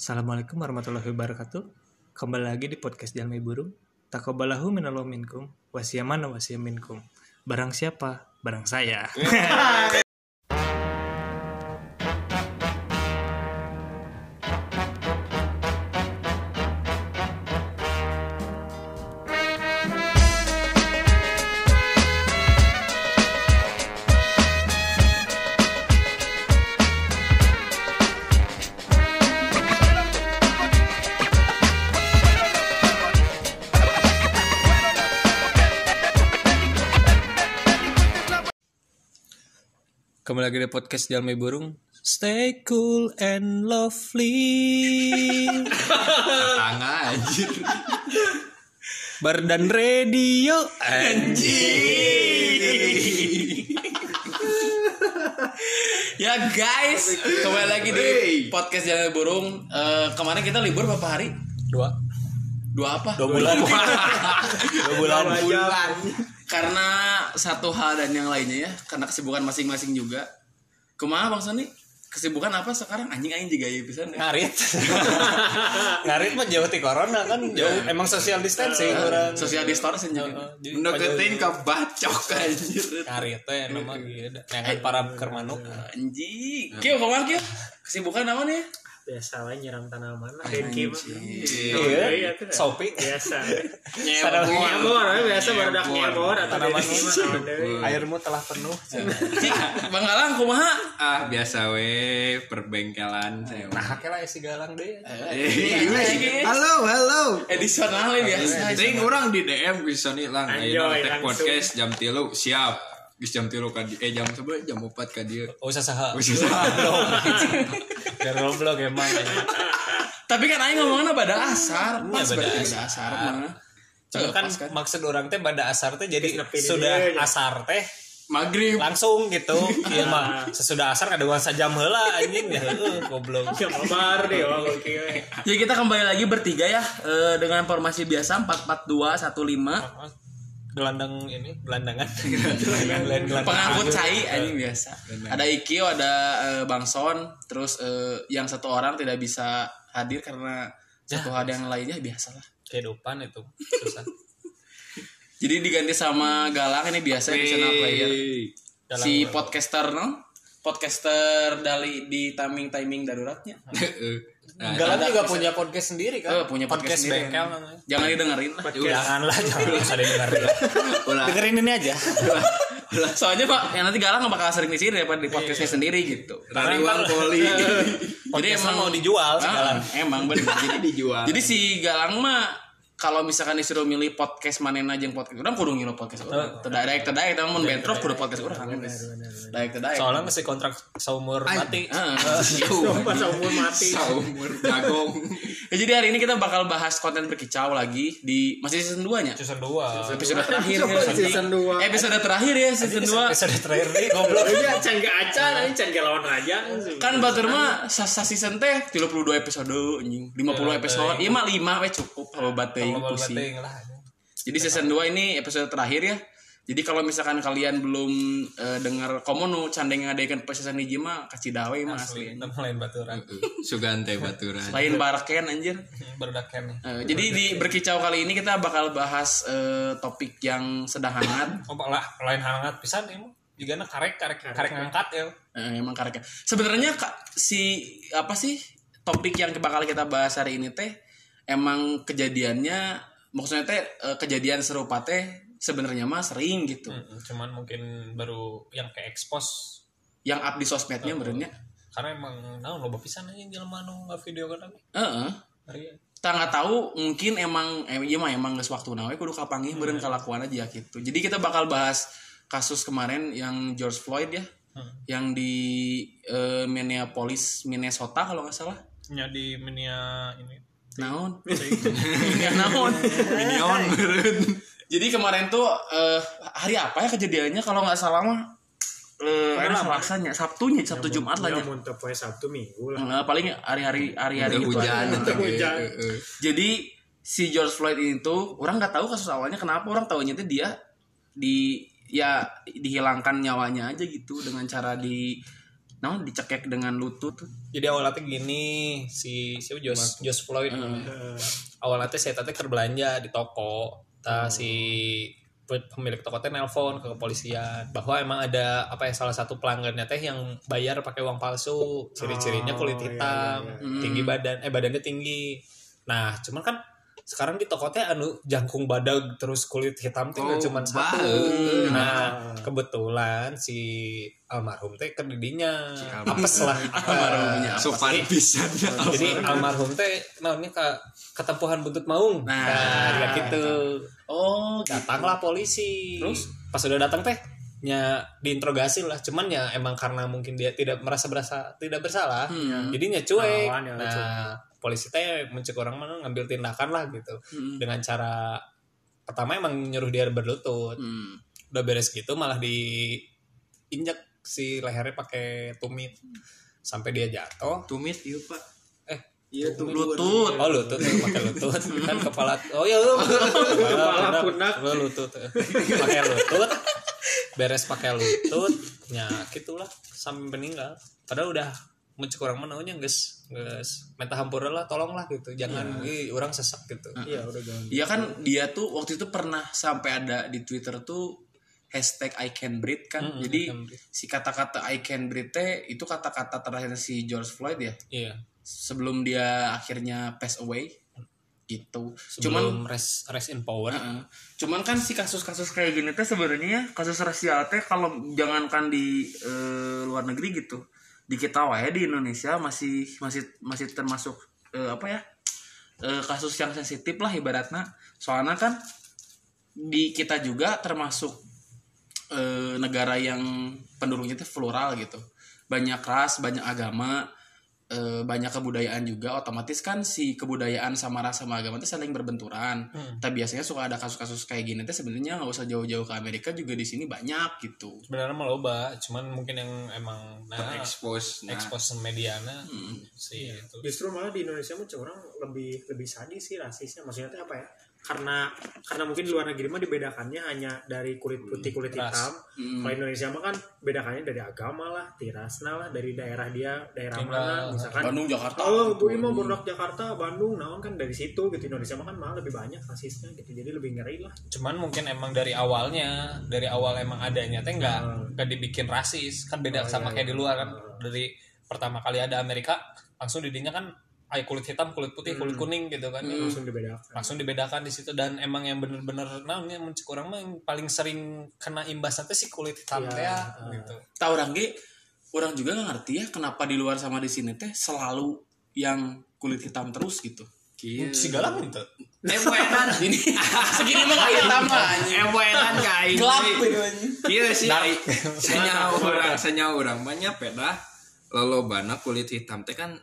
Assalamualaikum warahmatullahi wabarakatuh. Kembali lagi di podcast Jalmi Burung. Takobalahu minallah minkum, wasiyamana wasiyam minkum. Barang siapa? Barang saya. Podcast Jalmi Burung. Stay cool and lovely. Tangga anjir. Bar dan radio Ya guys, kembali lagi di podcast Jalan Burung. Eh, kemarin kita libur berapa hari? Dua. Dua apa? Dua bulan. Dua bulan. Karena satu hal dan yang lainnya ya, karena kesibukan masing-masing juga. Kumaha Bang Sony? Kesibukan apa sekarang? Anjing anjing juga ya bisa. Ngarit. Ngarit mah jauh ti corona kan. Jauh emang social distancing orang. Social distancing juga. Jadi Mendeketin ke bacok anjir. Ngarit teh nama gitu. Nengan para kermanuk. Anjing. Kyo, ke mana Kyo? Kesibukan apa nih? Biasa wae nyiram tanaman lah Anjing. Iya. Shopee. biasa Sadar nyebor we biasa barudak nyebor atau Tanaman Airmu telah penuh. Cik, Bang Alang kumaha? Ah biasa we perbengkelan saya. Nah, lah si galang deh. Eh, Halo, halo. Edisional ya biasa. Ting orang di DM bisa nih lang ayo podcast jam tilu siap. Geus jam tilu ka eh jam sebelas jam 4 ka dia. Oh, saha. Geus saha. Biar goblok emang. Tapi kan aing ngomongnya pada asar, pas Iya, pada berarti asar. pada asar mah. Cuma Eh, kan pas kan. maksud orang teh pada asar teh jadi sudah ya. asar teh Maghrib. langsung gitu. Iya mah sesudah asar ada uang sajam heula anjing ya goblok. ya mabar deh Jadi kita kembali lagi bertiga ya eh, dengan formasi biasa 442 15 Gelandang ini, gelandangan. Gelandang. pengangkut cai anjing biasa. Ada Ikio, ada eh, Bang Son, terus eh, yang satu orang tidak bisa hadir karena satu hal yang lainnya biasalah. kehidupan itu susah. Jadi diganti sama Galang ini biasa additional player. Galang Si podcaster no? Podcaster dari di timing timing daruratnya. Nah, Galang juga punya podcast sendiri kan? Eh, punya podcast sendiri. bengkel namanya. Jangan didengerin. Janganlah, jangan usah dengerin. ulah Dengerin ini aja. Soalnya Pak, yang nanti Galang nggak bakal sering di sini daripada di podcastnya sendiri gitu. Rariwang poli. Jadi Podcastnya mau dijual Ah, sekarang. emang benar. Jadi dijual. Jadi si Galang mah kalau misalkan disuruh milih podcast mana aja yang podcast orang kudu ngilu podcast orang. Terdaik terdaik tapi mun bentrok kudu podcast orang. Terdaik terdaik. Soalnya masih kontrak seumur mati. Ah, pas umur mati Saumur jagong. ya, jadi hari ini kita bakal bahas konten berkicau lagi di masih season 2 nya. Season 2. Episode terakhir ya. season dua. Episode terakhir ya season 2. Episode terakhir nih goblok. iya can gak acan anjing can gak lawan raja Kan batur mah sa sa season teh 32 episode anjing. 50 episode. Iya mah 5 we cukup kalau bateuing Pusing. lah. Jadi season 2 ini episode terakhir ya. Jadi kalau misalkan kalian belum eh, dengar komono candeng ngadekeun pas season hiji mah kasih dawe mah asli. Lain baturan. Sugante baturan. Lain baraken anjir. Berdaken. Eh, jadi di berkicau kali ini kita bakal bahas eh, topik yang sedang hangat. Oh, lah, lain hangat pisan emang. Juga karek karek karek ngangkat ya. Eh, emang karek. Sebenarnya Kak, si apa sih topik yang bakal kita bahas hari ini teh emang kejadiannya maksudnya teh eh, kejadian serupa teh sebenarnya mah sering gitu. Cuman mungkin baru yang kayak expose Yang up di sosmednya benernya. karena emang nah loba pisan aja jelema nu video kan lagi. Heeh. Kita nggak tahu mungkin emang eh, iya mah emang geus waktu nawe kudu kapanggih beureun kalakuan aja gitu. Jadi kita bakal bahas kasus kemarin yang George Floyd ya. Yang di eh, Minneapolis, Minnesota kalau nggak salah. nya di media ini. Naon? Ya naon? Minion. Jadi kemarin tuh eh, hari apa ya kejadiannya kalau nggak salah mah eh enak Selasanya, Sabtunya, Sabtu Jumat lah ya ya. mun poe Sabtu Minggu lah Nah, paling hari-hari hari-hari itu hujan. hujan. Heeh. Jadi si George Floyd itu orang nggak tahu kasus awalnya kenapa orang tahunya itu dia di ya dihilangkan nyawanya aja gitu dengan cara di naon? Dicekek dengan lutut. Jadi awalnya gini si siapa? Josh Josh Floyd Heeh. awalnya saya tadi berbelanja di toko. Ta si pe- pemilik toko teh nelpon ke kepolisian. Bahwa emang ada apa ya salah satu pelanggannya teh yang bayar pakai uang palsu. Ciri-cirinya kulit Oh, iya, hitam iya, iya. tinggi badan eh badannya tinggi. Nah cuman kan sekarang di toko teh anu jangkung badag terus kulit hitam teh Oh, cuman satu. nah kebetulan si almarhum teh kerdidinya almarhum. apes lah. Almarhumnya sopan pisan. Jadi almarhum. teh naonnya ke ketempuhan buntut maung. Nah, nah, ya gitu. oh gitu. datanglah polisi. Terus? pas udah datang teh nya diinterogasi lah. Cuman ya emang karena mungkin dia tidak merasa berasa tidak bersalah Hmm. jadinya cuek. Ya, nah cuek. Polisi teh mencek orang mana ngambil tindakan lah gitu. Hmm. dengan cara pertama emang nyuruh dia berlutut. Hmm. udah beres gitu malah diinjak si lehernya pakai tumit. Sampai dia jatuh. Tumit iya pak. Eh iya Tumit. lutut. Oh lutut. Pakai lutut. Kan kepala oh ya lu. Kepala pundak. Lu lutut. Pakai lutut. Beres pakai lutut. Ya gitulah sampai meninggal. Padahal udah mencek orang mana nya guys guys minta hampura lah tolonglah gitu jangan ih, orang sesak gitu Iya udah jangan. Iya kan dia tuh waktu itu pernah sampai ada di Twitter tuh hashtag I can breathe kan. Mm-mm, Jadi I can breathe. si kata-kata I can breathe teh itu kata-kata terakhir si George Floyd ya iya sebelum dia akhirnya pass away gitu. Cuman sebelum rest rest in power Heeh. Cuman kan si kasus-kasus kayak gini teh sebenarnya kasus rasial teh kalau jangankan di eh, luar negeri gitu. Di kita wae di Indonesia masih masih masih termasuk eh, apa ya? eh, kasus yang sensitif lah ibaratnya. Soalnya kan di kita juga termasuk eh, negara yang penduduknya itu plural gitu. Banyak ras, banyak agama, eh, banyak kebudayaan juga. Otomatis kan si kebudayaan sama ras sama agama itu saling berbenturan. Tapi biasanya suka ada kasus-kasus kayak gini tuh sebenarnya nggak usah jauh-jauh ke Amerika juga di sini banyak gitu. sebenarnya mah loba cuman mungkin yang emang nah expose nah expose mediana sih itu Justru malah di Indonesia mah orang lebih lebih sadis sih rasisnya. Maksudnya apa ya? Karena karena mungkin di luar negeri mah dibedakannya hanya dari kulit putih kulit Ras. hitam. Hmm. Kalau Indonesia mah kan bedakannya dari agama lah, tirasna lah, dari daerah dia, daerah Tinggal. mana, misalkan Bandung, Jakarta. Oh, gitu. Bu Ima Bodak Jakarta, Bandung, naon kan dari situ gitu. Indonesia mah kan malah lebih banyak rasisnya gitu. Jadi lebih ngeri lah. cuman mungkin emang dari awalnya dari awal emang adanya teh nggak Hmm. nggak dibikin rasis kan beda Oh, sama iya, kayak iya. di luar kan dari pertama kali ada Amerika langsung didinya kan ay kulit hitam kulit putih kulit Hmm. kuning gitu kan Langsung dibedakan. langsung dibedakan di situ dan emang yang bener-bener nah ini mencek orang mah yang paling sering kena imbas nanti si kulit hitam Iya, teh ya, ah. gitu Tahu orang ge, orang juga nggak ngerti ya kenapa di luar sama di sini teh selalu yang kulit hitam terus gitu. Si galang gitu Ewenan Ini segini mah kayak tambah. Ewenan kain Gelap Iya sih ai. Sanya orang sanya orang banyak peda lalu bana kulit hitam teh kan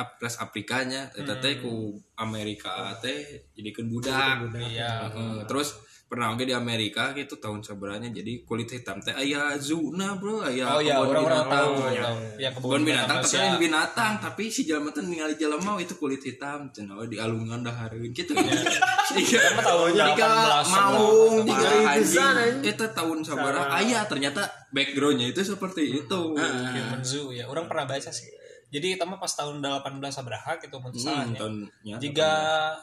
aplas Afrikanya eta teh ku Amerika teh jadikeun budak. iya. Heeh, terus pernah oke di Amerika gitu tahun sebenarnya jadi kulit hitam teh aya zuna bro aya oh ya kebun orang-orang binatang. tahu Ya. tahu. ya kebun binatang tapi lain binatang tapi si jelema teh ningali jelema itu kulit hitam cenah di alungan dahareun gitu. Iya. Jika 18 maung jika Parah, anjing. anjing. itu tahun sabaraha aya ternyata backgroundnya itu seperti itu. Human Zoo ya. Orang pernah baca sih jadi kita mah pas tahun 18 Abraha gitu Hmm, misalnya tahunnya jika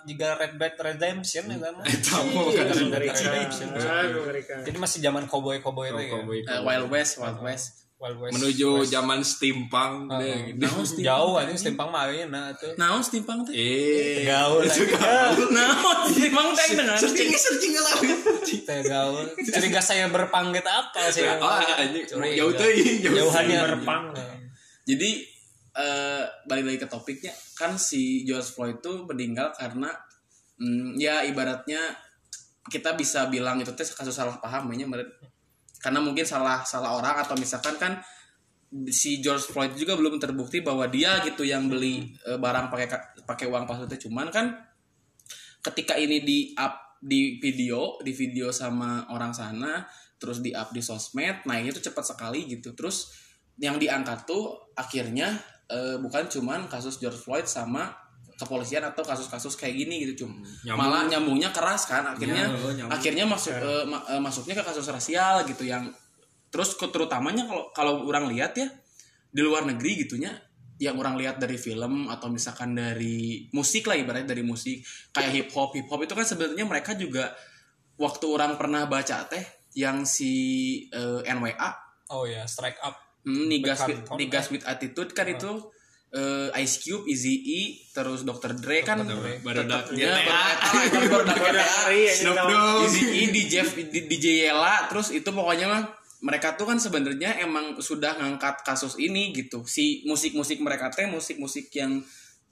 jika Red Dead Redemption ya kan tamu kan Mengerikan. Redemption. Ah, mengerikan. jadi masih zaman cowboy cowboy itu ya Cowboy. Eh, Wild West, Wild West. Wild West menuju West. zaman steampunk Ah, deh gitu. Naon steampunk? jauh aja stimpang mah aja nah tuh Naon steampunk teh? eh gaul itu Naon steampunk teh dengan searching searching lah teh gaul curiga saya berpangget apa sih Ya, ah, anjing. Jauh teuing, jauh jauhannya teuing. berpang Jadi eh balik lagi ke topiknya kan si George Floyd itu meninggal karena mm, ya ibaratnya kita bisa bilang itu teh kasus salah paham ya menurut- karena mungkin salah salah orang atau misalkan kan si George Floyd juga belum terbukti bahwa dia gitu yang beli eh, barang pakai ka- pakai uang palsu itu cuman kan ketika ini di up di video di video sama orang sana terus di up di sosmed naiknya tuh cepat sekali gitu. Terus yang diangkat tuh akhirnya eh, bukan cuman kasus George Floyd sama kepolisian atau kasus-kasus kayak gini gitu cum Nyambung. malah nyambungnya keras kan akhirnya Iya, nyambung. akhirnya masuk eh, ma- eh, masuknya ke kasus rasial gitu yang terus terutamanya kalau kalau orang lihat ya di luar negeri gitunya yang orang lihat dari film atau misalkan dari musik lah ibaratnya dari musik kayak hip hop hip hop itu kan sebenarnya mereka juga waktu orang pernah baca teh yang si eh, NWA oh ya strike up hmm, Niggas with, Bekanton, Niggas with Attitude kan itu eh, Ice Cube, Easy E, terus Dr. Dre kan Barudak ya, ya, Snoop. Dogg. Easy E, DJ, DJ Yela, terus itu pokoknya mah mereka tuh kan sebenarnya emang sudah ngangkat kasus ini gitu. Si musik-musik mereka teh musik-musik yang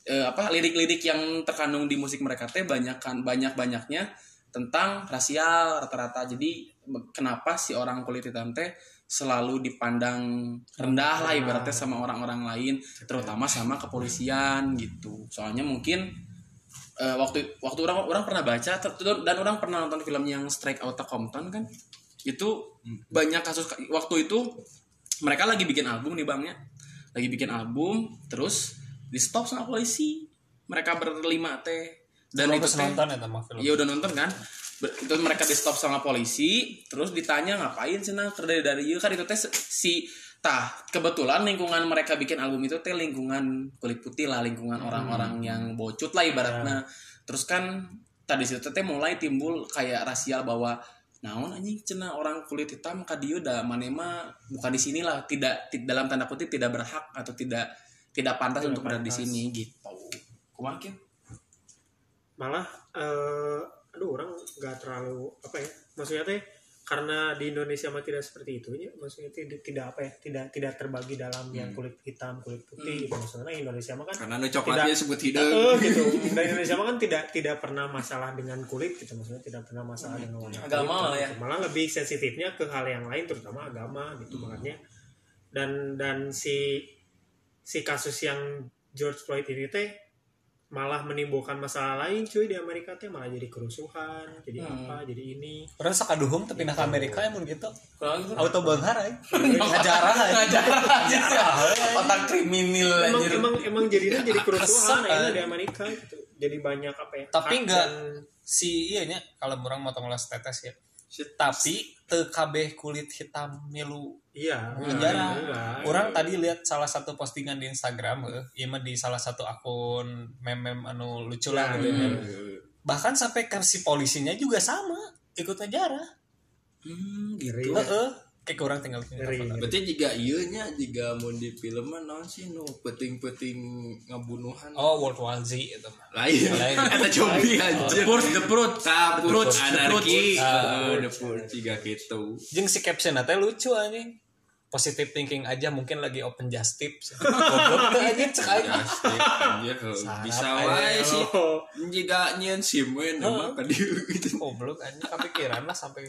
eh, apa lirik-lirik yang terkandung di musik mereka teh banyak kan banyak-banyaknya tentang rasial rata-rata. Jadi kenapa si orang kulit hitam teh selalu dipandang rendah lah ibaratnya sama orang-orang lain, terutama sama kepolisian gitu. Soalnya mungkin eh, waktu waktu orang orang pernah baca dan orang pernah nonton film yang Strike Outta Compton kan itu banyak kasus waktu itu mereka lagi bikin album nih bangnya lagi bikin album terus di stop sama polisi. Mereka berlima teh. Dan Lo itu teh ya Iya udah nonton kan itu mereka di stop sama polisi terus ditanya ngapain sih nah dari dari ieu?" kan itu teh si tah kebetulan lingkungan mereka bikin album itu teh lingkungan kulit putih lah lingkungan orang-orang yang bocut lah ibaratnya terus kan tadi situ teh mulai timbul kayak rasial bahwa naon anjing cenah orang kulit hitam ka dieu da manema bukan di sini lah tidak ti- dalam tanda kutip tidak berhak atau tidak tidak pantas Tidak untuk berada di pantas. sini gitu kumaha Kim? malah eh aduh orang nggak terlalu apa ya maksudnya teh karena di Indonesia mah tidak seperti itu ya maksudnya tidak tidak apa ya tidak tidak terbagi dalam yang kulit hitam kulit putih gitu. Maksudnya Indonesia mah kan karena nu coklatnya Tidak. sebut hidung. Eh, gitu. Dan Indonesia mah kan tidak tidak pernah masalah dengan kulit gitu. Maksudnya tidak pernah masalah dengan warna kulit. Agama lah ya. malah lebih sensitifnya ke hal yang lain terutama agama gitu makanya. Dan dan si si kasus yang George Floyd ini teh malah menimbulkan masalah lain cuy di Amerika teh malah jadi kerusuhan jadi apa jadi ini. Orang sakaduhung tapi pindah ke Amerika emang gitu. Gitu auto banghar ya ngajarah ya ngajar otak kriminal emang anjir. emang emang jadinya jadi kerusuhan Kesan. ini di Amerika gitu. Jadi banyak apa ya Tapi enggak. si iya nya kalau orang motong las tetes ya tapi kabeh kulit hitam milu iya jarang enggak. orang tadi lihat salah satu postingan di Instagram eh, di salah satu akun meme anu lucu lah Ya, gitu ya. Eh, bahkan sampai ke si polisinya juga sama ikut ngejarah Hmm, gitu. Ngeri. Kayak orang tinggal Ngeri. berarti jika iya nya jika mau di film mah naon sih nu peting-peting ngabunuhan? Oh World War Z itu mah. Lain. Lain. ada zombie anjir. Purge the Purge. The Purge, the anarki. Purge. Heeh, the purge jika gitu. Jeung si caption teh lucu anjing. Positive thinking aja mungkin lagi open goblok tuh anjing cek aja bisa aja. wae sih. Oh, jika nyen sim we nama ka dieu gitu. Goblok anjing. Kepikiran lah sampai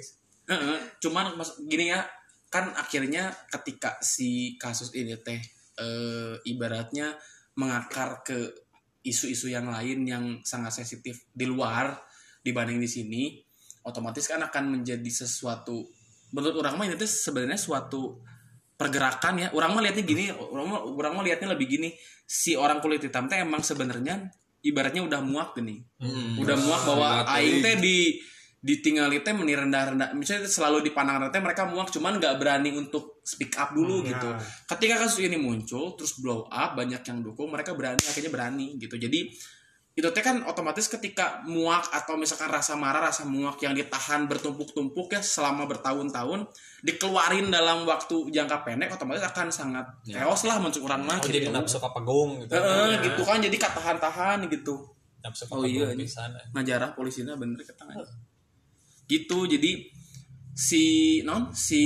Heeh, cuman mas, gini ya, kan akhirnya ketika si kasus ini teh eh, ibaratnya mengakar ke isu-isu yang lain yang sangat sensitif di luar dibanding di sini, otomatis kan akan menjadi sesuatu menurut orang mah ini tuh sebenarnya suatu pergerakan ya. Orang mah lihatnya gini, orang mah orang mah lihatnya lebih gini, si orang kulit hitam teh emang sebenarnya ibaratnya udah muak gini Hmm. udah muak bahwa aing teh di ditinggali teh meni rendah-rendah misalnya selalu dipandang rendah teh mereka muak cuman nggak berani untuk speak up dulu Nah. gitu ketika kasus ini muncul terus blow up banyak yang dukung mereka berani akhirnya berani gitu jadi itu teh kan otomatis ketika muak atau misalkan rasa marah rasa muak yang ditahan bertumpuk-tumpuk ya selama bertahun-tahun dikeluarin dalam waktu jangka pendek otomatis akan sangat Ya. chaos lah muncul orang mah oh, jadi gitu. nafsu kapagung gitu Heeh, gitu kan jadi katahan-tahan gitu nafsu Oh, iya, di ini. sana ngajarah polisinya bener ke tangan gitu jadi si non si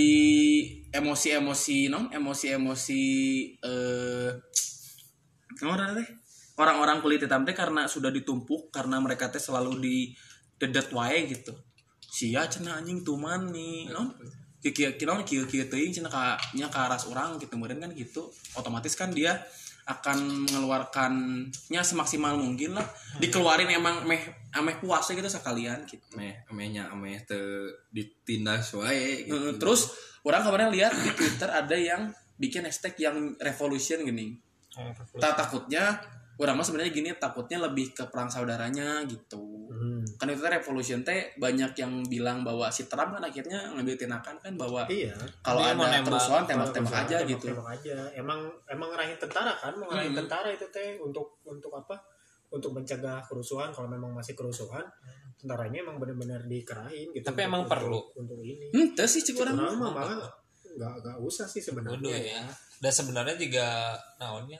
emosi-emosi non emosi-emosi eh orang-orang kulit hitam teh karena sudah ditumpuk karena mereka teh selalu di dedet wae gitu. Sia cenah anjing tuman nih non. Kieu kieu kieu kieu teuing cenah ka nya ka aras orang gitu kemudian kan gitu. Otomatis kan dia akan mengeluarkannya semaksimal mungkin lah. Dikeluarin emang meh ameh puasnya gitu sekalian gitu. Ameh amehnya ameh teu ditindas wae gitu. Heeh, terus orang kemarin lihat di Twitter ada yang bikin hashtag yang revolution gini. Tak takutnya orang mah sebenarnya gini takutnya lebih ke perang saudaranya gitu. Hmm. Kan itu revolution teh banyak yang bilang bahwa si Trump kan akhirnya ngambil tindakan kan bahwa iya kalau ada nembak. kerusuhan tembak-tembak aja tembak- gitu tembak aja emang emang ngarahin tentara kan mau ngarahin Hmm. tentara itu teh untuk untuk apa untuk mencegah kerusuhan kalau memang masih kerusuhan tentaranya emang benar-benar dikerahin gitu Tapi untuk- emang untuk- perlu. untuk ini hmm itu sih cik orang mah malah nggak nggak usah sih sebenarnya ya. Dan sebenarnya juga naonnya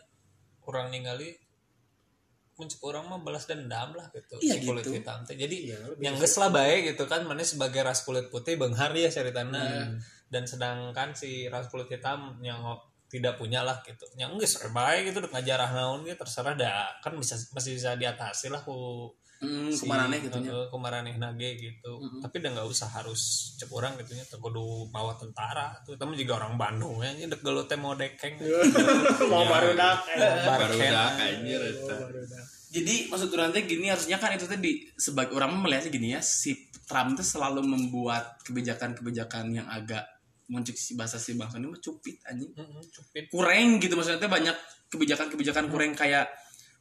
kurang ningali mencek orang mah balas dendam lah gitu Iya si kulit gitu. hitam teh. Jadi Iya, yang geus lah baik gitu kan mana sebagai ras kulit putih beunghar ya ceritana Hmm. dan sedangkan si ras kulit hitam yang tidak punya lah gitu yang geus baik gitu ngajarah naon gitu terserah dah kan bisa masih bisa diatasi lah ku hmm, ke mana nih gitu nya. uh, kumaraneh nage gitu. Tapi udah nggak usah harus cek orang gitu nya kudu bawa tentara tuh. Juga orang Bandung ya ini dek teh mau dekeng mau baru dak baru dak jadi maksud orang teh gini harusnya kan itu teh di sebagai orang melihatnya gini ya si Trump tuh selalu membuat kebijakan-kebijakan yang agak muncul si bahasa si bangsa ini mah cupit anjing. Mm-mm, cupit. Kurang gitu maksudnya teh banyak kebijakan-kebijakan kurang kayak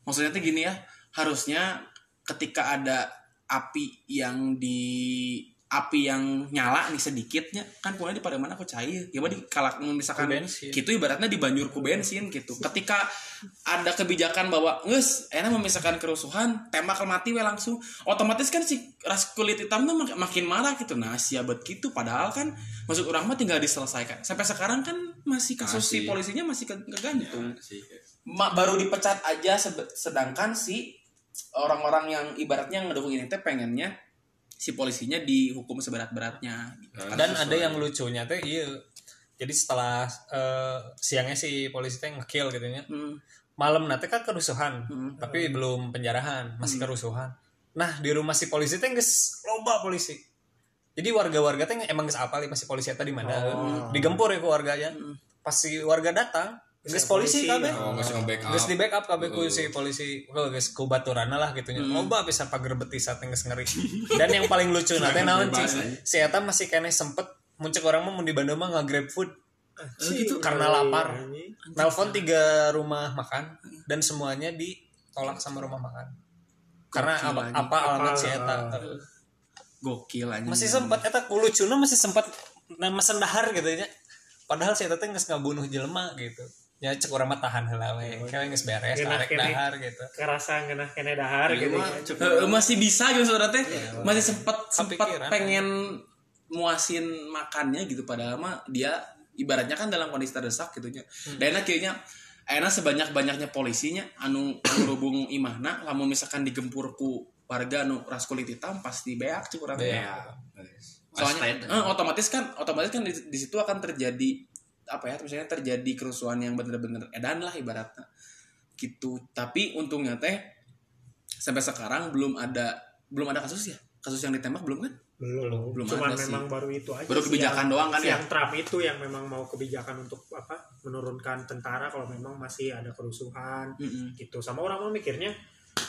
maksudnya teh gini ya harusnya ketika ada api yang di api yang nyala nih sedikitnya kan kemudian di pada mana aku cair. Ya di kalau misalkan gitu ibaratnya di banjur ku bensin gitu. Ketika ada kebijakan bahwa nges enak memisahkan kerusuhan tembak mati we langsung. Otomatis kan si ras kulit hitam tuh mak- makin marah gitu. Nah siabat gitu. Padahal kan maksud orang mah tinggal diselesaikan. Sampai sekarang kan masih kasus si Masih. polisinya masih ke- kegantung. Sih. Ma- baru dipecat aja sedangkan si orang-orang yang ibaratnya ngedukung ini teh pengennya si polisinya dihukum seberat-beratnya. Gitu. dan ada yang lucunya teh iya. Jadi setelah eh, siangnya si polisi teh ngekill gitu nya Hmm. malam nanti kan kerusuhan Hmm. tapi belum penjarahan masih kerusuhan. Nah di rumah si polisi teh geus loba polisi. Jadi warga-warga teh emang geus apal masih polisi eta di mana? Digempur ya ke warganya pas si warga datang geus polisi polisi, kabeh oh Geus di backup kabeh ku si polisi ku geus ku baturana lah gitu nya. Loba bisa pager betis teh geus ngeri. Dan yang paling lucu nanti naon cing. Si eta masih kene sempet muncul orang mah mun di Bandung mah nge-grab food. gitu karena lapar. Nelpon tiga rumah makan dan semuanya ditolak sama rumah makan. Karena apa, apa alamat si eta. gokil aja Masih sempat eta ku lucuna masih sempat nama sendahar gitu ya. Padahal si eta teh geus ngabunuh jelema gitu. Ya cek urang mah tahan heula we. Kayak geus beres Genah tarik kene. dahar gitu. kerasa ngena kene dahar Iya gitu. Eh, masih bisa gitu saudara teh. Masih sempet sempet pengen muasin makannya gitu padahal mah dia ibaratnya kan dalam kondisi terdesak gitu nya. Dan akhirnya enak sebanyak banyaknya polisinya anu berhubung imahna lamun misalkan digempur ku warga anu ras kulit hitam pasti beak kurang Beak. soalnya eh, otomatis kan otomatis kan di, di situ akan terjadi apa ya misalnya terjadi kerusuhan yang bener-bener edan lah ibaratnya gitu tapi untungnya teh sampai sekarang belum ada belum ada kasus ya kasus yang ditembak belum kan belum Belum cuman ada sih. memang baru itu aja Baru sih kebijakan yang- doang kan ya? yang Trump itu yang memang mau kebijakan untuk apa menurunkan tentara kalau memang masih ada kerusuhan Mm-mm. gitu sama orang mau mikirnya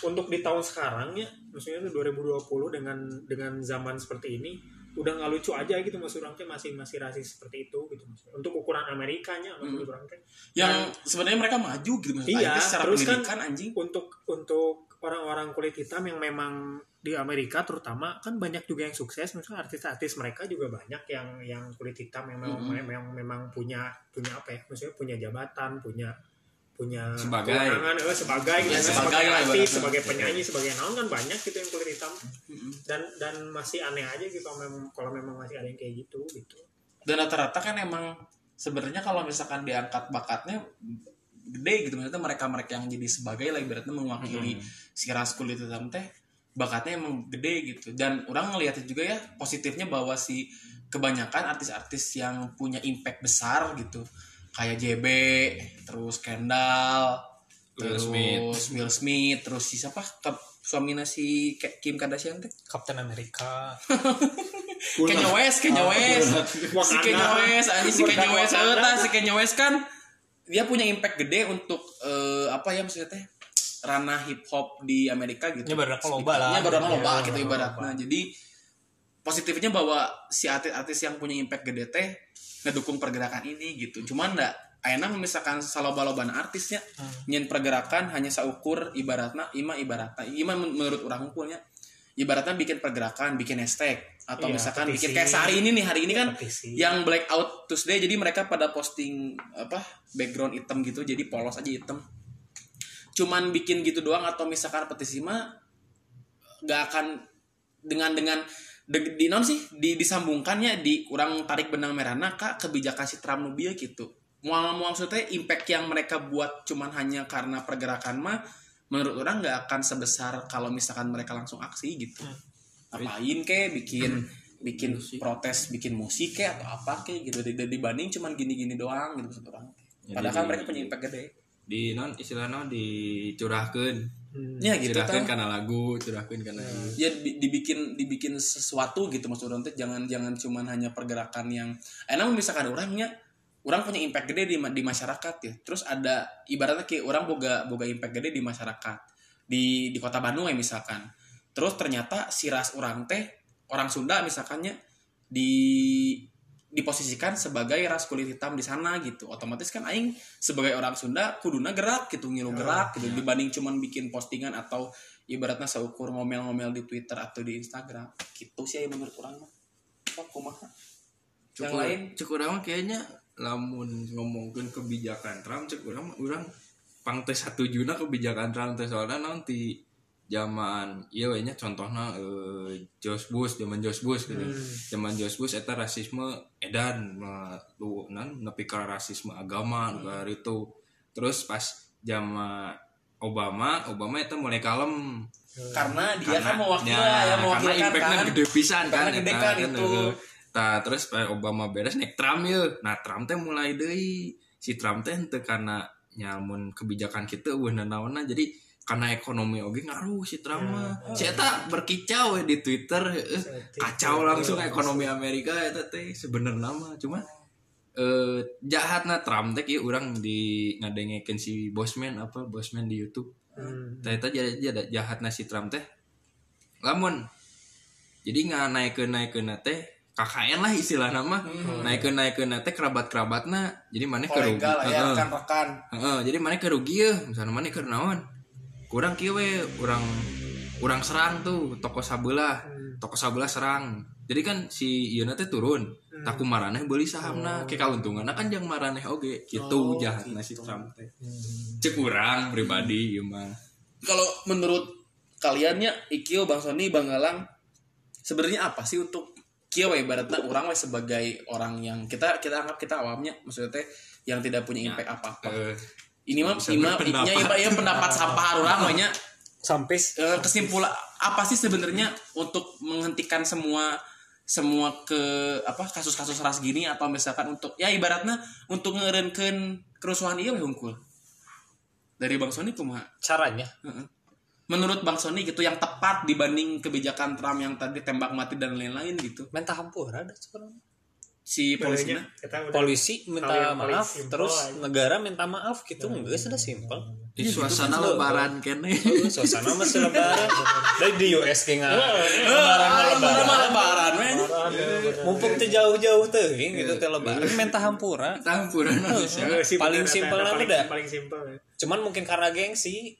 untuk di tahun sekarang ya maksudnya itu 2020 dengan dengan zaman seperti ini udah nggak lucu aja gitu maksud orang teh masih masih rasis seperti itu gitu maksudnya. untuk ukuran Amerikanya maksud orang teh yang sebenarnya mereka maju gitu maksudnya Iya, secara terus kan- anjing. untuk untuk orang-orang kulit hitam yang memang di Amerika terutama kan banyak juga yang sukses. Misalnya artis-artis mereka juga banyak yang yang kulit hitam yang memang Mm-mm. memang, memang punya punya apa ya maksudnya punya jabatan punya punya Sebagai. kewenangan, eh, sebagai gitu Ya, kan, sebagai sebagai lah artis ibaratnya. sebagai penyanyi sebagai naon kan banyak gitu yang kulit hitam. Dan dan masih aneh aja gitu kalau memang kalau memang masih ada yang kayak gitu gitu. Dan rata-rata kan emang sebenarnya kalau misalkan diangkat bakatnya gede gitu maksudnya mereka-mereka yang jadi sebagai lah ibaratnya mewakili si ras kulit hitam teh bakatnya emang gede gitu. Dan orang ngeliatnya juga ya positifnya bahwa si kebanyakan artis-artis yang punya impact besar gitu kayak JB terus Kendall Will terus Smith. Will Smith terus si siapa Ke- suaminya si Kim Kardashian teh Kapten Amerika Kanye West, Kanye West, si. Kanye West, anjing si Kanye West, eta si Kanye West kan dia punya impact gede untuk eh, apa ya maksudnya teh ranah hip hop di Amerika gitu. Nya baru loba lah. Nya baru loba gitu ibaratnya. Jadi positifnya bahwa si artis-artis yang punya impact gede teh ngedukung pergerakan ini gitu. Cuman ndak Ayeuna misalkan saloba-loban artisnya Hmm. nyen pergerakan hanya saukur ibaratna ima ibaratna ima men- menurut orang ukurnya ibaratnya bikin pergerakan bikin hashtag atau Iya, misalkan petisi. bikin kayak sehari ini nih hari ini kan Petisi. yang blackout Tuesday jadi mereka pada posting apa background hitam gitu jadi polos aja hitam cuman bikin gitu doang atau misalkan petisi mah nggak akan dengan dengan de- di non sih di, disambungkannya di kurang tarik benang merahna kak kebijakan si Trump nu bieu gitu. Mual mual maksudnya impact yang mereka buat cuman hanya karena pergerakan mah menurut orang nggak akan sebesar kalau misalkan mereka langsung aksi gitu. Apain kek bikin bikin protes bikin musik kek atau apa kek gitu. Di- dibanding cuman gini-gini doang gitu maksud orang. Padahal kan mereka punya impact gede. di non istilahnya dicurahkan Hmm. ya gitu tah. karena lagu curahkan karena ya di- dibikin dibikin sesuatu gitu maksud orang teh. Jangan jangan cuman hanya pergerakan yang enak misalkan orangnya orang punya impact gede di, di masyarakat ya. Terus ada ibaratnya kayak orang boga boga impact gede di masyarakat. Di di kota Bandung ya misalkan. Terus ternyata si ras orang teh orang Sunda misalkannya di diposisikan sebagai ras kulit hitam di sana gitu. Otomatis kan aing sebagai orang Sunda kuduna gerak gitu ngilu gerak gitu. dibanding cuman bikin postingan atau ibaratnya seukur ngomel-ngomel di Twitter atau di Instagram. Gitu sih aya menurut orang mah. Kok kumaha? Yang cukup lain? cukup orang kayaknya lamun ngomongin kebijakan Trump cukup orang orang pang teh satu juna kebijakan Trump teh soalnya nanti zaman iya we nya contohnya eh, George Bush zaman George Bush gitu. Zaman George Bush eta rasisme edan lu nan nepi ka rasisme agama ka itu terus pas zaman Obama Obama itu mulai kalem. Karena dia kan mewakili ya, ya, karena mewakilkan impactnya kan. gede pisan kan Impactnya gede kan kan, itu. Tah, terus pas Obama beres naik Trump ya nah Trump teh mulai deui. Si Trump teh karena nyamun kebijakan kita eueuh nanaonna jadi karena ekonomi oge ngaruh si Trump mah. si eta berkicau we di Twitter. Eh, kacau langsung ekonomi Amerika eta teh sebenarnya mah. Cuma eh jahatna Trump teh ieu urang di ngadengekeun si Bosman apa Bosman di YouTube. Hmm. ternyata jadi jadi jahatna si Trump teh. Lamun jadi nggak naik ke naik ke teh KKN lah istilah nama naik ke naik ke teh kerabat kerabatna jadi mana kerugi. kolega lah ya Heeh, jadi mana kerugi ya? Misalnya mana ke naon kurang kieu we urang urang serang tuh toko sabelah toko sabelah serang. Jadi kan si ieu teh turun. Taku maraneh beli sahamna. Ke kauntunganna kan yang maraneh oge gitu jahatna si Trump teh. Cek urang pribadi ieu mah. Kalau menurut kaliannya Ikio Bang Sony Bang Galang sebenarnya apa sih untuk Kio we? Ibaratnya orang we sebagai orang yang kita kita anggap kita awamnya. Maksudnya teh yang tidak punya impact apa-apa. Eh, ini mah bisa ini mah berpendapat. ya, ya, pendapat sampah orang banyak sampai kesimpulan apa sih sebenarnya untuk menghentikan semua semua ke apa kasus-kasus ras gini? Atau misalkan untuk ya ibaratnya untuk ngerenkeun kerusuhan iya we hungkul dari Bang Sony kumaha? Caranya? Heeh. menurut Bang Sony gitu yang tepat dibanding kebijakan Trump yang tadi tembak mati dan lain-lain gitu. Minta hampur ada sekarang si udah polisi minta maaf terus aja. negara minta maaf gitu. Enggak sudah simpel. Di suasana lebaran kene Oh, suasana masih lebaran. Dari di US kayak nggak lebaran lebaran. lebaran lebaran men. Mumpung teh jauh-jauh tuh gitu teh lebaran. Minta hampura. Eh, sih Paling simpel ada- lah paling, udah. paling simpel ya. cuman mungkin karena gengsi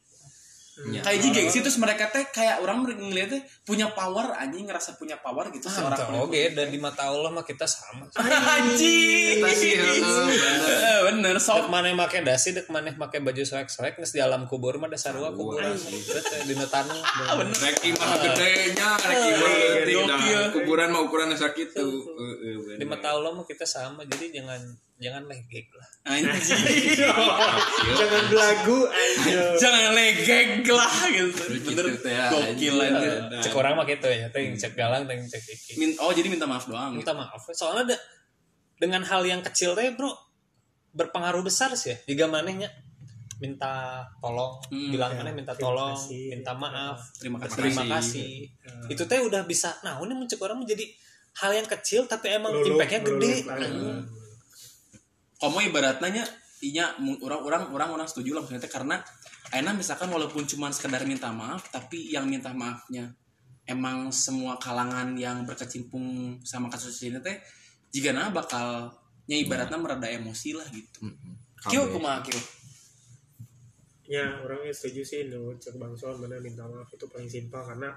kayak ji gengsi terus mereka teh kayak orang ngeliatnya punya power anjing ngerasa punya power gitu seorang Entah, oke dan di mata Allah mah kita sama anjing sih, bener. Eh, bener Dek sok mana make dasi, dek mana make baju soek-soek, nges di alam kubur mah dasar dua kuburan. Terus di tanah. rek imah gedenya rek imah leutik Gokil. nah kuburan mah ukuran sakit tuh Heeh, bener. Di mata Allah mah kita sama, jadi jangan jangan legek lah. anjing jangan belagu jangan legeg lah gitu bener gitu teh, gokil anjing. aja Cek orang mah gitu ya, ting cek galang, ting cek iki. Min- oh jadi minta maaf doang Minta maaf, soalnya ada dengan hal yang kecil teh bro berpengaruh besar sih ya. Jika manehnya minta tolong, Hmm, bilang ya. mana minta Terima tolong, kasih. minta maaf, terima kasih terima kasih. Itu teh udah bisa. Nah, ini mencek orang menjadi hal yang kecil tapi emang impactnya gede. Kamu ibaratnya inya orang orang orang orang setuju lah maksudnya teh, karena enak misalkan walaupun cuma sekedar minta maaf tapi yang minta maafnya emang semua kalangan yang berkecimpung sama kasus ini teh jika nah bakalnya ibaratnya mereda emosi lah gitu Heeh. kyo Kabeh. kumaha kyo ya orangnya setuju sih no cek bang mana minta maaf itu paling simpel karena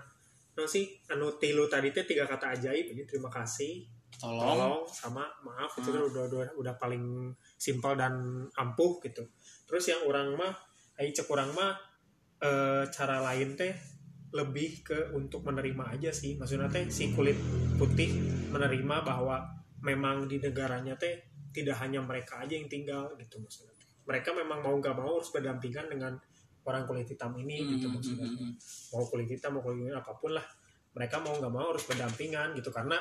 no sih anu tilu tadi teh tiga kata ajaib ini terima kasih tolong. Tolong sama maaf itu kan udah, udah udah paling simpel dan ampuh gitu. Terus yang orang mah ai cek orang mah eh, cara lain teh lebih ke untuk menerima aja sih. Maksudnya teh si kulit putih menerima bahwa memang di negaranya teh tidak hanya mereka aja yang tinggal gitu maksudnya mereka memang mau nggak mau harus berdampingan dengan orang kulit hitam ini gitu Hmm, maksudnya hmm, hmm. mau kulit hitam mau kulit hitam apa pun lah mereka mau nggak mau harus berdampingan gitu. Karena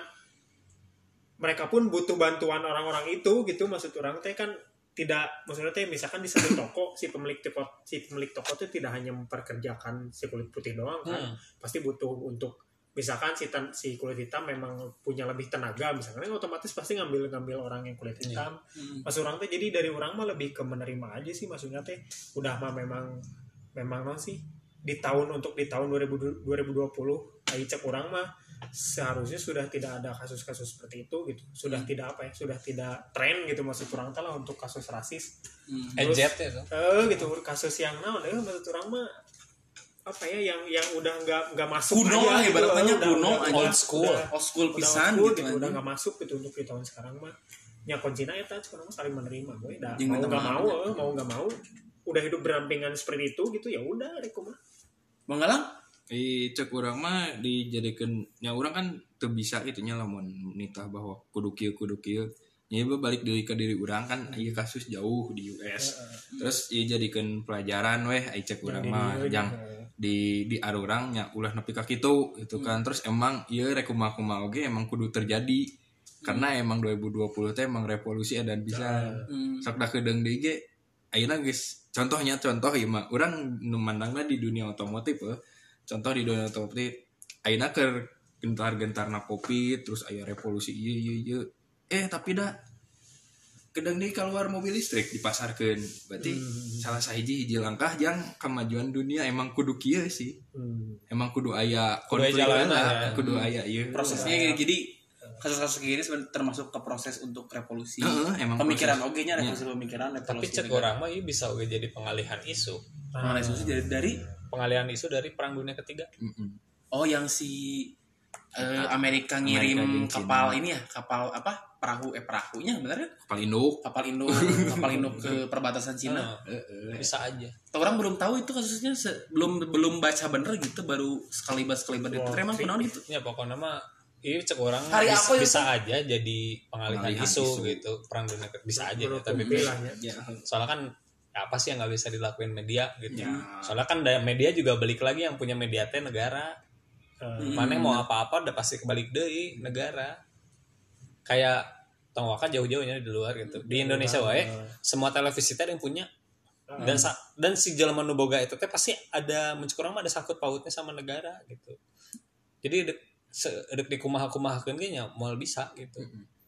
mereka pun butuh bantuan orang-orang itu gitu maksud orang teh kan tidak maksudnya teh misalkan di satu toko si pemilik toko si pemilik toko itu tidak hanya memperkerjakan si kulit putih doang kan Hmm. pasti butuh untuk misalkan si tan- si kulit hitam memang punya lebih tenaga misalkan kan otomatis pasti ngambil ngambil orang yang kulit hitam Hmm. maksud orang teh jadi dari orang mah lebih ke menerima aja sih maksudnya teh udah mah memang memang non sih di tahun untuk di tahun 2000 2020 ai cek orang mah seharusnya sudah tidak ada kasus-kasus seperti itu gitu sudah tidak apa ya sudah tidak tren gitu maksud orang teh lah untuk kasus rasis Hmm. Ejet ya tuh. eh gitu kasus yang naon eh maksud orang mah apa ya yang yang udah nggak nggak masuk Kuno lah, aja gitu. ibaratnya Udah- kuno udah- aja. Old school. udah- old school udah pisan old school gitu, gitu, udah nggak masuk gitu untuk di tahun sekarang mah ya kuncinya ya sekarang mah saling menerima gue dah mau nggak mau mau nggak mau udah hidup berdampingan seperti itu gitu ya udah reko mah Bang Galang Di cek orang mah dijadikan nya orang kan tuh bisa gitu nya lamun nitah bahwa kudu kieu kudu kieu. Nya balik deui ke diri orang kan ieu kasus jauh di US terus ieu jadikeun pelajaran weh ai cek urang mah yang di di arurang nya ulah nepi ka kitu gitu kan. Terus emang ieu rek kumaha-kumaha oge emang kudu terjadi. Karena emang 2020 teh emang revolusi dan bisa. Hmm. sok da kedeung deui ge ayeuna geus contohnya contoh ieu mah. Urang nu mandangna di dunia otomotif eh. Contoh di dunia otomotif ayeuna keur gentar-gentarna kopi terus aya revolusi ieu ieu ieu. Eh tapi dah kedeng deui keluar mobil listrik dipasarkeun. Berarti salah sahiji hiji langkah yang kemajuan dunia emang kudu kieu sih. Hmm. emang kudu aya Kudu aya konflik jalanan lah, ya. kudu aya ieu. Prosesnya gitu. jadi kasus-kasus gini sebenarnya termasuk ke proses untuk revolusi. Heeh, emang pemikiran oke nya revolusi pemikiran Tapi revolusi cek orang mah ini bisa oke jadi pengalihan isu. Nah, revolusi dari, dari Pengalihan isu dari perang dunia ketiga. Oh yang si eh, Amerika ngirim Amerika dan Cina. kapal ini ya kapal apa perahu eh perahunya bener ya kapal induk kapal induk kapal induk ke perbatasan Cina Heeh, bisa aja. orang belum tahu itu kasusnya se- belum belum baca bener gitu baru sekalibat sekalibat itu emang kenaon gitu Ya pokoknya mah ini cek orang Hari bis- apa itu? bisa aja jadi pengalihan, Pengalihan isu, isu. gitu perang dunia ketiga bisa aja ya, Menurut tapi lah ya. ya soalnya kan apa sih yang nggak bisa dilakuin media gitu. Ya. soalnya kan media juga balik lagi yang punya media teh negara. Eh, mana mau apa-apa udah pasti kebalik deh negara. Kayak tong kan jauh-jauhnya di luar gitu. Di Indonesia wae semua televisi teh ada yang punya. Dan sa- dan si jalan nu boga itu teh pasti ada mencukuran ada sakut pautnya sama negara gitu. Jadi dek se- dek di kumaha kumahakeun ge nya moal bisa gitu.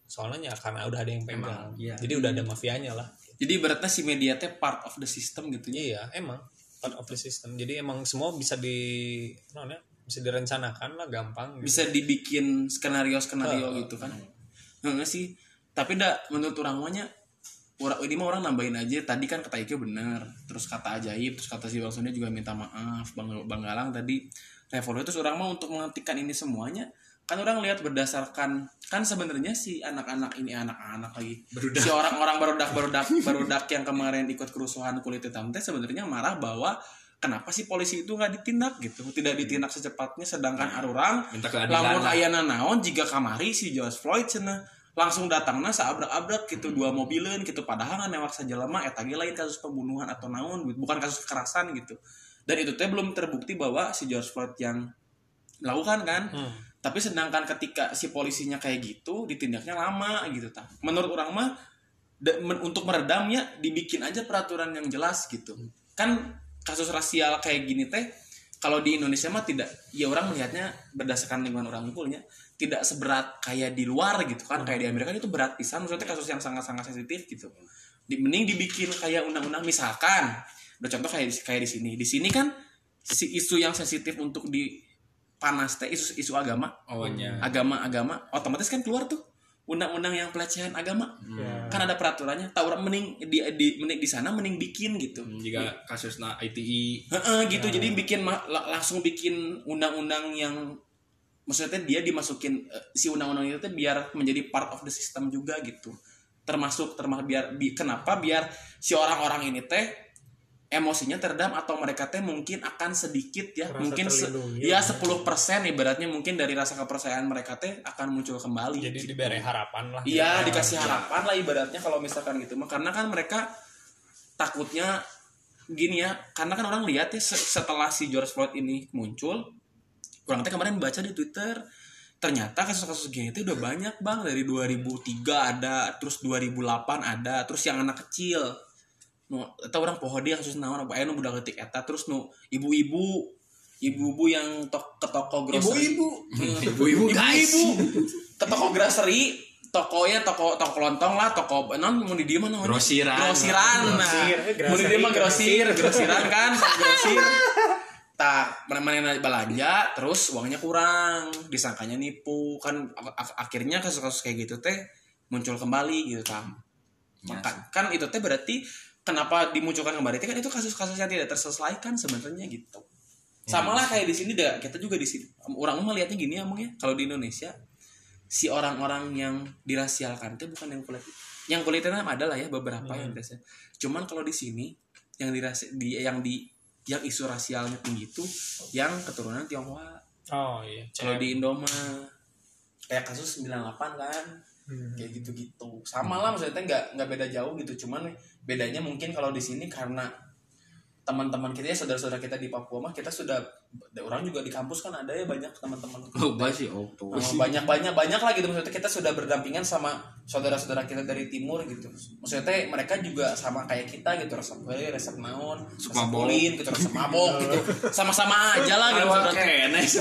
Soalnya ya karena udah ada yang pegang. Iya. jadi udah ada mafianya lah jadi beratnya si media teh part of the system gitu. Ya iya emang. Part of the system. Jadi emang semua bisa di non ya bisa direncanakan lah gampang gitu. bisa dibikin skenario skenario Heeh. gitu kan. Nggak sih. Tapi dah menurut orang maunya orang ini mah orang nambahin aja tadi kan kata Ike bener. Terus kata ajaib terus kata si Bang Sony juga minta maaf Bang Bang Galang tadi. Revolusi terus orang mau untuk menghentikan ini semuanya kan orang lihat berdasarkan kan sebenarnya si anak-anak ini anak-anak lagi. Si orang-orang barudak barudak barudak yang kemarin ikut kerusuhan kulit hitam teh sebenarnya marah bahwa kenapa sih polisi itu nggak ditindak gitu? Tidak ditindak secepatnya sedangkan arurang minta keadilan lamun ayana naon jika kamari si George Floyd cenah langsung datangna saabrak-abrak gitu dua mobilan gitu padahal kan newak saja lama eta ge lain kasus pembunuhan atau naon bukan kasus kekerasan gitu. Dan itu teh belum terbukti bahwa si George Floyd yang lakukan kan. Hmm. Tapi sedangkan ketika si polisinya kayak gitu ditindaknya lama gitu tak menurut orang mah men- untuk meredamnya dibikin aja peraturan yang jelas gitu. Kan kasus rasial kayak gini teh kalau di Indonesia mah tidak ya orang melihatnya berdasarkan lingkungan orang unggulnya tidak seberat kayak di luar gitu kan. Kayak di Amerika itu berat pisan maksudnya kasus yang sangat-sangat sensitif gitu. Di, mending dibikin kayak undang-undang misalkan udah contoh kayak kayak di sini. Di sini kan si isu yang sensitif untuk di panas teh isu isu agama. Oh nya agama-agama otomatis kan keluar tuh undang-undang yang pelecehan agama. Ya. kan ada peraturannya tahu orang mending di di mending di sana mending bikin gitu. Jika kasusna ITI Heeh, gitu. Jadi bikin langsung bikin undang-undang yang maksudnya dia dimasukin eh, si undang-undang itu teh biar menjadi part of the system juga gitu. Termasuk termasuk biar bi- kenapa biar si orang-orang ini teh emosinya teredam atau mereka teh mungkin akan sedikit ya Merasa mungkin se- ya 10% ibaratnya mungkin dari rasa kepercayaan mereka teh akan muncul kembali. Jadi gitu. diberi harapan lah. Iya dikasih harapan lah ibaratnya kalau misalkan gitu. Mah karena kan mereka takutnya gini ya karena kan orang lihat ya se- setelah si George Floyd ini muncul orang teh kemarin baca di Twitter ternyata kasus-kasus gini itu udah banyak bang. Dari 2003 ada terus 2008 ada terus yang anak kecil nu eta orang poho dia kasus naon apa aya nu budak leutik eta terus nu ibu-ibu ibu-ibu yang tok ke toko grocery Hmm. Ibu-ibu, guys. ibu-ibu ke toko grocery toko ya toko toko kelontong lah toko non mau di dia mana? Grosiran. grosiran nah Grosir, mau di dia mah grosir, grosir grosiran kan grosir tak mana mana belanja terus uangnya kurang disangkanya nipu kan ak- ak- akhirnya kasus-kasus kayak gitu teh muncul kembali gitu tam maka kan itu teh berarti kenapa dimunculkan kembali? Teh kan itu kasus-kasus yang tidak terselesaikan sebenarnya gitu. Sama lah kayak di sini dah kita juga di sini. Orang mah lihatnya gini emang ya. Kalau di Indonesia si orang-orang yang dirasialkan itu bukan yang kulit. Yang kulitnya ada lah ya beberapa yang dirasial cuman kalau di sini yang dirasi di yang di yang isu rasialnya tinggi itu yang keturunan Tionghoa. Oh iya kalau di Indo mah kayak kasus 98 kan kayak gitu-gitu. Sama lah maksudnya nggak nggak beda jauh gitu. Cuman bedanya mungkin kalau di sini karena teman-teman kita ya saudara-saudara kita di Papua mah kita sudah orang juga di kampus kan ada ya banyak teman-teman. Sih auto. Oh, banyak banyak banyak lah gitu. Maksudnya kita sudah berdampingan sama saudara-saudara kita dari timur gitu. Maksudnya teh mereka juga sama kayak kita gitu resep bae resep naon resep mabok. ulin gitu resep mabok gitu. Sama-sama aja lah gitu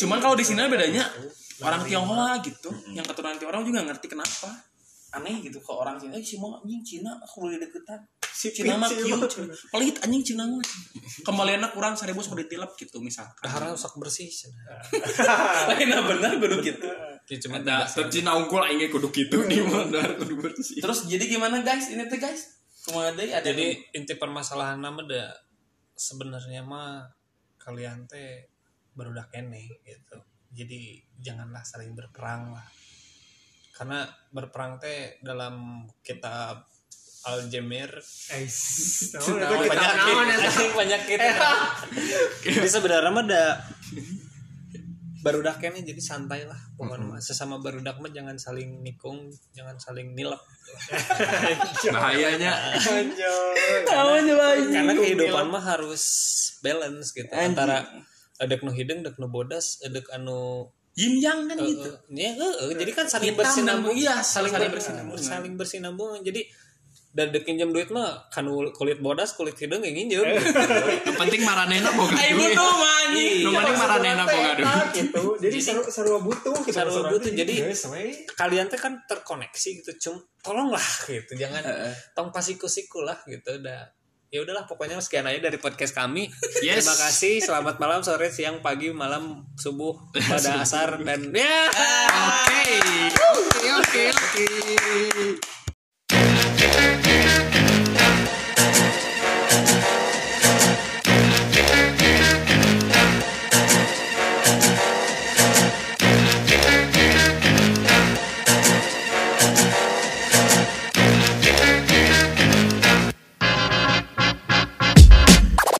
cuman kalau di sini bedanya orang Tionghoa gitu yang keturunan Tionghoa juga ngerti kenapa aneh gitu ke orang sini eh si mau anjing Cina aku boleh deketan Si Cina mah. Cina. pelit anjing Cina mah kembaliannya kurang seribu sekali ditilap gitu misalkan dahar rusak bersih cenah. lain bener kudu gitu Ya, cuma ada Cina unggul aing ge kudu kitu di mana kudu bersih. Terus jadi gimana guys? Ini tuh guys. Deui ada jadi inti permasalahan nama da sebenarnya mah kalian teh barudak kene gitu jadi janganlah saling berperang lah karena berperang teh dalam kitab penyakit naon, ya? anjing penyakit jadi sebenarnya mah da barudak kene jadi santai lah pokoknya mah. sesama barudak mah jangan saling nikung jangan saling nilep. Bahayanya. Karena kehidupan mah harus balance gitu antara adek nu hidung adek nu bodas adek anu yin yang kan gitu. eh, ya eh, eh, jadi kan saling Hitam bersinambung. iya, saling, saling ber- bersinambungan. saling bersinambung. Jadi dan dek pinjam duit mah kan kulit bodas kulit hidung yang nginjem. Yang penting maranena boga duit. butuh mah anjing. Nu penting maranena boga duit. gitu. Jadi seru seru butuh gitu. Sarua Maksudnya butuh, jadi- we. kalian tuh kan terkoneksi gitu. Cum tolonglah gitu. Jangan tong pasiku-siku lah gitu. Udah ya udahlah pokoknya sekian aja dari podcast kami. Yes. terima kasih selamat malam sore siang pagi malam subuh pada asar dan ya. ya. Oke oke oke.